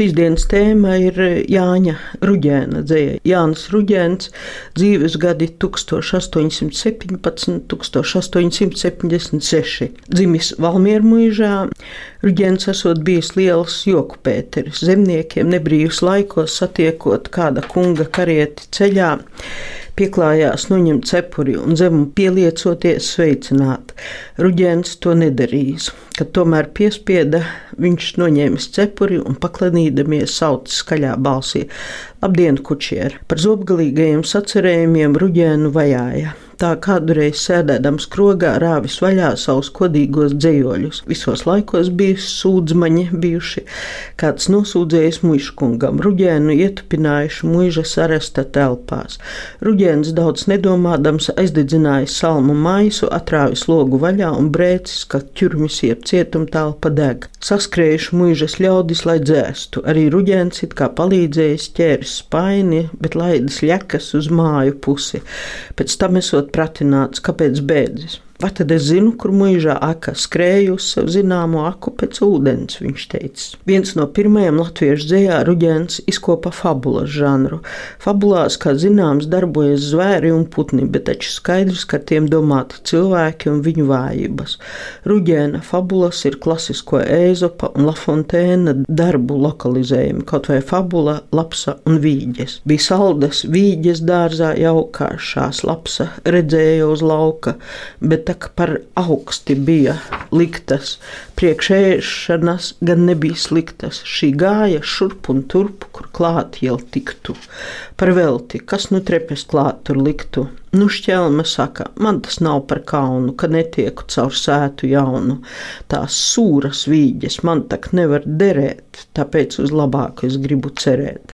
Šīs dienas tēma ir Jāņa Ruģēna dzēja. Jānis Ruģēns dzīves gadi 1817, 1876. Dzimis Valmiermuižā, Ruģēns esot bijis liels joku pēteris. Zemniekiem nebrīvus laikos satiekot kāda kunga karieti ceļā pieklājās noņemt cepuri un zemu pieliecoties sveicināt. Ruģēns to nedarījis. Kad tomēr piespieda, viņš noņēma cepuri un paklanīdamies sauc skaļā balsī: Labdien, kučieri! Par zobgalīgajiem sacerējumiem Ruģēnu vajāja tā kādreiz sēdēdams krogā rāvis vaļā savus kodīgos dzējoļus. Visos laikos bija sūdzmaņi bijuši, kāds nosūdzējis muškungam, ruģēnu ietupinājuši muižas aresta telpās. Ruģēns daudz nedomādams aizdedzinājis salmu maisu, atrāvis logu vaļā un brēcis, ka ķurmis iep cietumtelpa deg. Saskrējuši muižas ļaudis, lai dzēstu. Arī ruģēns it kā palīdzējis ķēris spaini, bet laidis ļekas uz māju pusi. Pēc tam esot pratināts, kāpēc bēdzis. Vai tad es zinu, kur mūžā aka skrēja uz savu zināmo aku pēc ūdens, viņš teica. Viens no pirmajiem latviešu dzējā Ruģēns izkopa fabulas žanru. Fabulās, kā zināms, darbojas zvēri un putni, bet taču skaidrs, ka tiem domāti cilvēki un viņu vājības. Ruģēna fabulas ir klasisko ēzopa un Lafontēna darbu lokalizējumi, kaut vai fabula, lapsa un vīģes. Bija saldas vīģes dārzā jaukā, šās lapsa redzēja uz lauka, bet tā kā par augsti bija liktas, priekšēšanas gan nebija sliktas. Šī gāja šurp un turp, kur klāt jau tiktu. Par velti, kas nu trepes klāt tur liktu. Nu, šķelme saka, man tas nav par kaunu, ka netieku caur sētu jaunu. Tās sūras vīģes man tak nevar derēt, tāpēc uz labāku es gribu cerēt.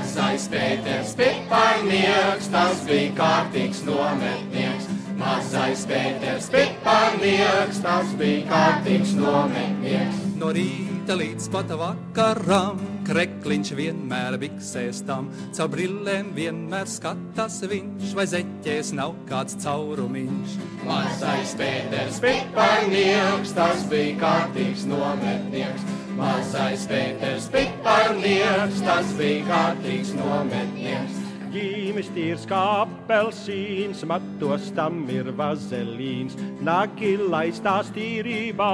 Mazais Pēters piparnieks, tas bija kārtīgs nometnieks. Mazais Pēters piparnieks, tas bija kārtīgs nometnieks. No rīta līdz pat vakaram, krekliņš vienmēr biksēs tam, caur brillēm vienmēr skatās viņš, vai zeķēs nav kāds caurumiņš. Mazais Pēters piparnieks, tas bija kārtīgs nometnieks. Mazais Pēters piparnieks, tas bija kārtīgs nometnieks. Ģīmis tīrs kā apelsīns, matos tam ir vazelīns. Naki laistās tīrībā,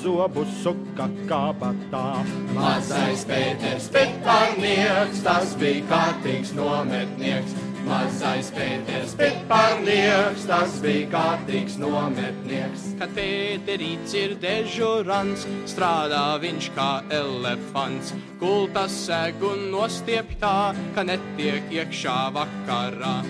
zobu suka kabatā. Mazais Pēters piparnieks, tas bija kārtīgs nometnieks. Mazais Pēters piparnieks, tas bija kārtīgs nometnieks. Kad Pēterīts ir dežurants, strādā viņš kā elefants. Kultas seg un nostiep tā, ka netiek iekšā vakarā.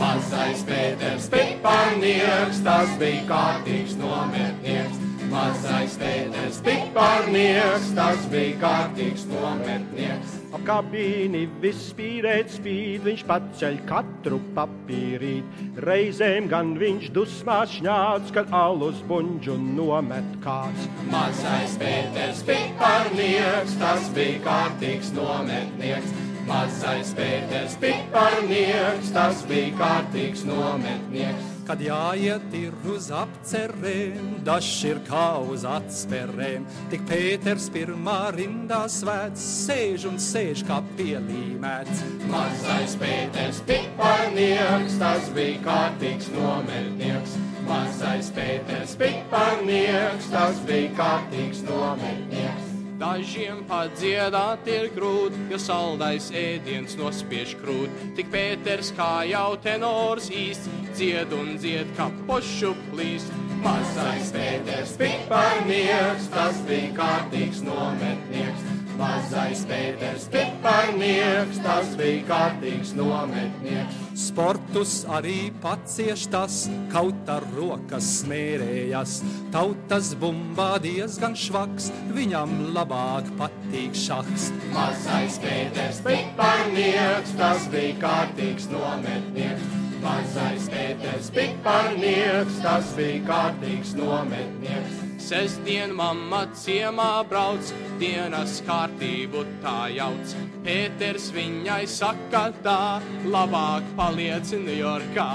Mazais Pēters piparnieks, tas bija kārtīgs nometnieks. Mazais Pēters piparnieks, tas bija kārtīgs nometnieks. Ap kabīni viss spīrēt spīd, viņš paceļ katru papīrīt. Reizēm gan viņš dusmās šņāts, kad alus buņģu nomet kāds. Mazais Pēters piparnieks, tas bija kārtīgs nometnieks. Mazais Pēters piparnieks, tas bija kārtīgs nometnieks. Kad jāiet ir uz apcerēm, dažs ir kā uz atspērēm. Tik Pēters pirmā rindā svēts, sēž un sēž kā pielīmēts. Mazais Pēters piparnieks, tas bija kārtīgs nometnieks. Mazais Pēters piparnieks, tas bija kārtīgs nometnieks. Dažiem padziedāt ir grūti, jo saldais ēdiens nospiež krūt. Tik Pēters kā jau tenors īsts, dzied un dzied kā pošu plīst. Mazais Pēters piparnieks, tas bija kārtīgs nometnieks. Mazais Pēters piparnieks, tas bija kārtīgs nometnieks. Sportus arī pacieš tas, kaut ar rokas smērējas. Tautas bumbā diezgan švaks, viņam labāk patīk šahs. Mazais Pēters piparnieks, tas bija kārtīgs nometnieks. Mazais Pēters piparnieks, tas bija kārtīgs nometnieks. Sestdien mamma ciemā brauc, dienas kārtību tā jauc. Pēters viņai saka tā, labāk paliec Ņujorkā.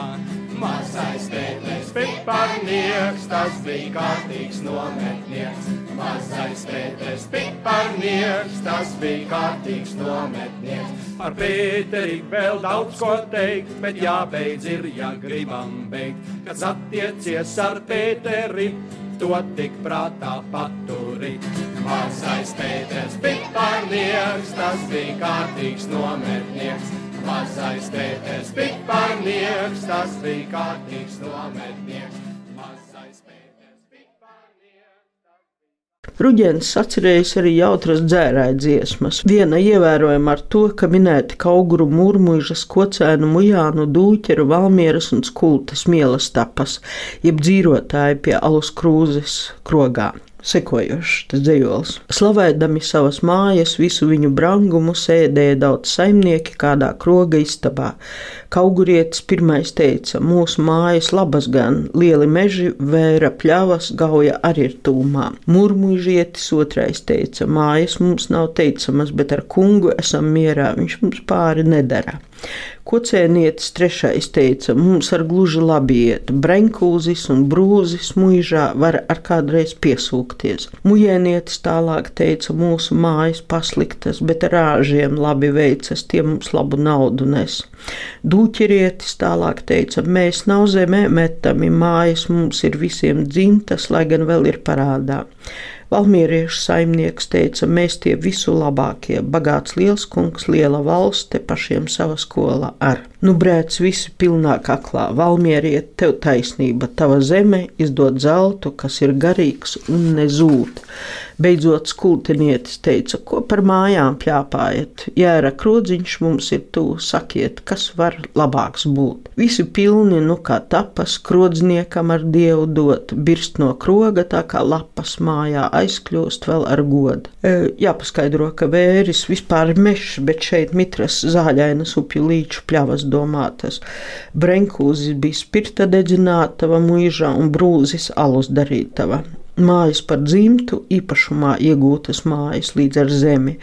Mazais Pēters piparnieks, tas bija kārtīgs nometnieks. Mazais Pēters piparnieks, tas bija kārtīgs nometnieks. Par Pēteri vēl daudz ko teikt, bet jābeidz ir, ja gribam beigt. Kad attiecies ar Pēteri, to tik prātā paturi. Mazais Pēters piparnieks, tas bija kārtīgs nometnieks. Mazais Pēters piparnieks, tas bija kārtīgs nometnieks. Mazais Pēters. Ruģens atcerējis arī jautras dzērāja dziesmas. Viena ievērojama ar to, ka minēti kauguru, murmuļžas, kocēnu, mujānu, dūķeru, valmieras un skultas mielas tapas, jeb dzīrotāji pie alus krūzes krogā. Sekojošs dzējols. Slavēdami savas mājas, visu viņu brangumu, sēdēja daudz saimnieki kādā kroga istabā. Kaugurietis pirmais teica: Mūsu mājas labas gan, lieli meži, vēra pļavas, gauja arī ir tūmā. Murmužietis otrais teica: Mājas mums nav teicamas, bet ar kungu esam mierā, viņš mums pāri nedara. Kocēnietis trešais teica, mums ar gluži labi iet, brenkūzis un brūzis muižā var ar kādreiz piesūkties. Mujēnietis tālāk teica, mūsu mājas pasliktas, bet ar āžiem labi veicas, tie mums labu naudu nes. Dūķerietis tālāk teica, mēs nav zemē metami, mājas mums ir visiem dzimtas, lai gan vēl ir parādā. Valmieriešu saimnieks teica, mēs tie visu labākie, bagāts liels kungs, liela valsts, te pašiem sava skola ar. Nu, brēc, visi pilnā kaklā, valmieriet, tev taisnība, tava zeme izdod zeltu, kas ir garīgs un nezūd. Beidzot, skultinietis teica, ko par mājām pļāpājat. Jēra krodziņš mums ir tuvu, sakiet, kas var labāks būt. Visi pilni, nu kā tapas, krodzniekam ar dievu dot, birst no kroga tā kā lapas mājā aizkļūst vēl ar godu. E, jāpaskaidro, ka vēris vispār ir mešs, bet šeit mitras zāļainas upju līču pļavas domātas. Brenkūzis bija spirta dedzinātava muižā un brūzis alus darītava mājas par dzimtu, īpašumā iegūtas mājas līdz ar zemi,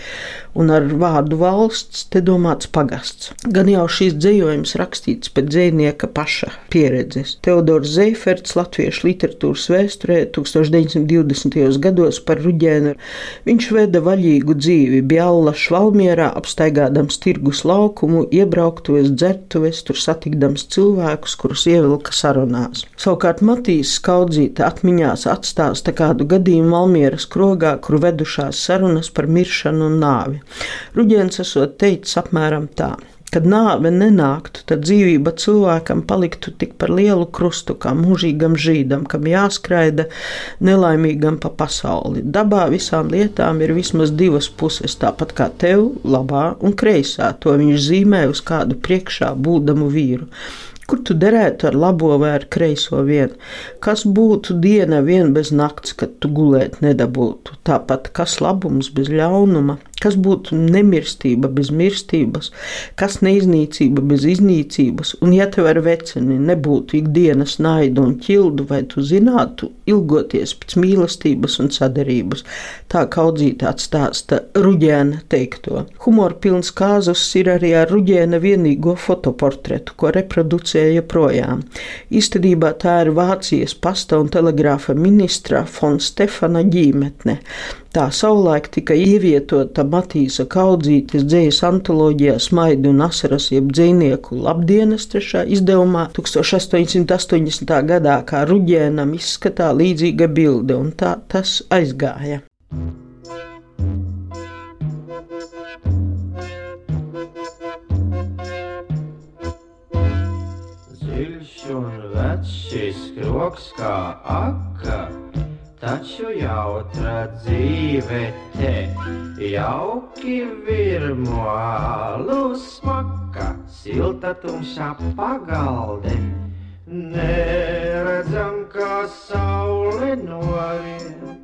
un ar vārdu valsts te domāts pagasts. Gan jau šīs dzējojums rakstīts pēc dzējnieka paša pieredzes. Teodors Zeiferts latviešu literatūras vēsturē 1920. gados par ruģēnu. Viņš veda vaļīgu dzīvi, bija allaš Valmierā, apstaigādams tirgus laukumu, iebrauktuves, dzertuves, tur satikdams cilvēkus, kurus ievilka sarunās. Savukārt Matīs Skaudzīte atmiņās atstāsta kādu gadījumu Valmieras krogā, kur vedušās sarunas par miršanu un nāvi. Ruģēns esot teicis apmēram tā. Kad nāve nenāktu, tad dzīvība cilvēkam paliktu tik par lielu krustu, kā mūžīgam žīdam, kam jāskraida nelaimīgam pa pasauli. Dabā visām lietām ir vismaz divas puses, tāpat kā tev, labā un kreisā. To viņš zīmē uz kādu priekšā būdamu vīru. Kur tu derētu ar labo vai ar kreiso vienu? Kas būtu diena vien bez nakts, kad tu gulēt nedabūtu? Tāpat kas labums bez ļaunuma? Kas būtu nemirstība bez mirstības, kas neiznīcība bez iznīcības, un ja tev ar veceni nebūtu ikdienas naidu un ķildu, vai tu zinātu, ilgoties pēc mīlestības un sadarības, tā kaudzītē atstāsta Ruģēna teikto. Humora pilns kāzus ir arī ar Ruģēna vienīgo fotoportretu, ko reproducēja projām. Īstenībā tā ir Vācijas pasta un telegrāfa ministra Fon Stefana ģīmetne. Tā savulaik tika ievietota Matīsa Kaudzītes dzējas antoloģijā Smaidi un asaras jeb dzīnieku labdienas trešā izdevumā 1880. gadā, kā ruģēnam izskatā līdzīga bilde, un tā tas aizgāja. Dziļš un kroks kā aka taču jautra dzīve te. Jauki virmo alu smaka, silta tumšā pagalde. Neredzam, kā saule norien.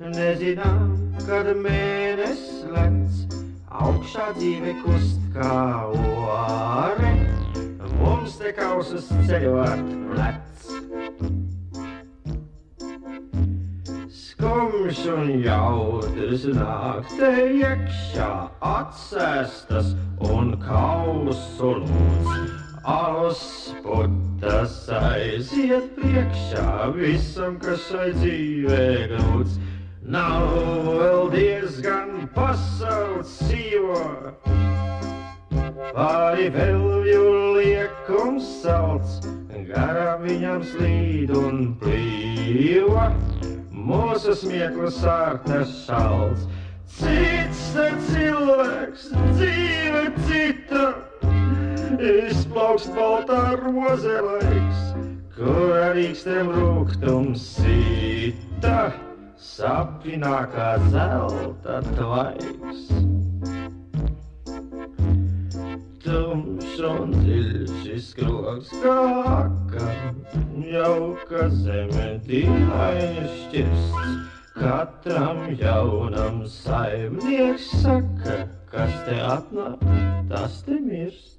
Nezinām, kad mēnesis lec, augšā dzīve kust kā ore. Mums te kausas ceļot lec. Skumjš un jautrs nāk te iekšā, atsēstas un kausu lūdz. Alus putas aiziet priekšā visam, kas šai dzīvē grūts. Nav vēl diezgan pasaules sīvo, vai vēl liekums salds, garām viņam slīd un plīva. Mūsu smieklis ārtas šalts, cits te cilvēks, dzīve cita, izplaukst baltā rozelaiks, kur arīkstiem rūgtums sita, sapinā kā zelta tvaiks. Tumšs dziļš izskrogs kā akars, jauka zeme dīvaini šķirsts. Katram jaunam saimnieks saka, kas te atnāk, tas te mirst.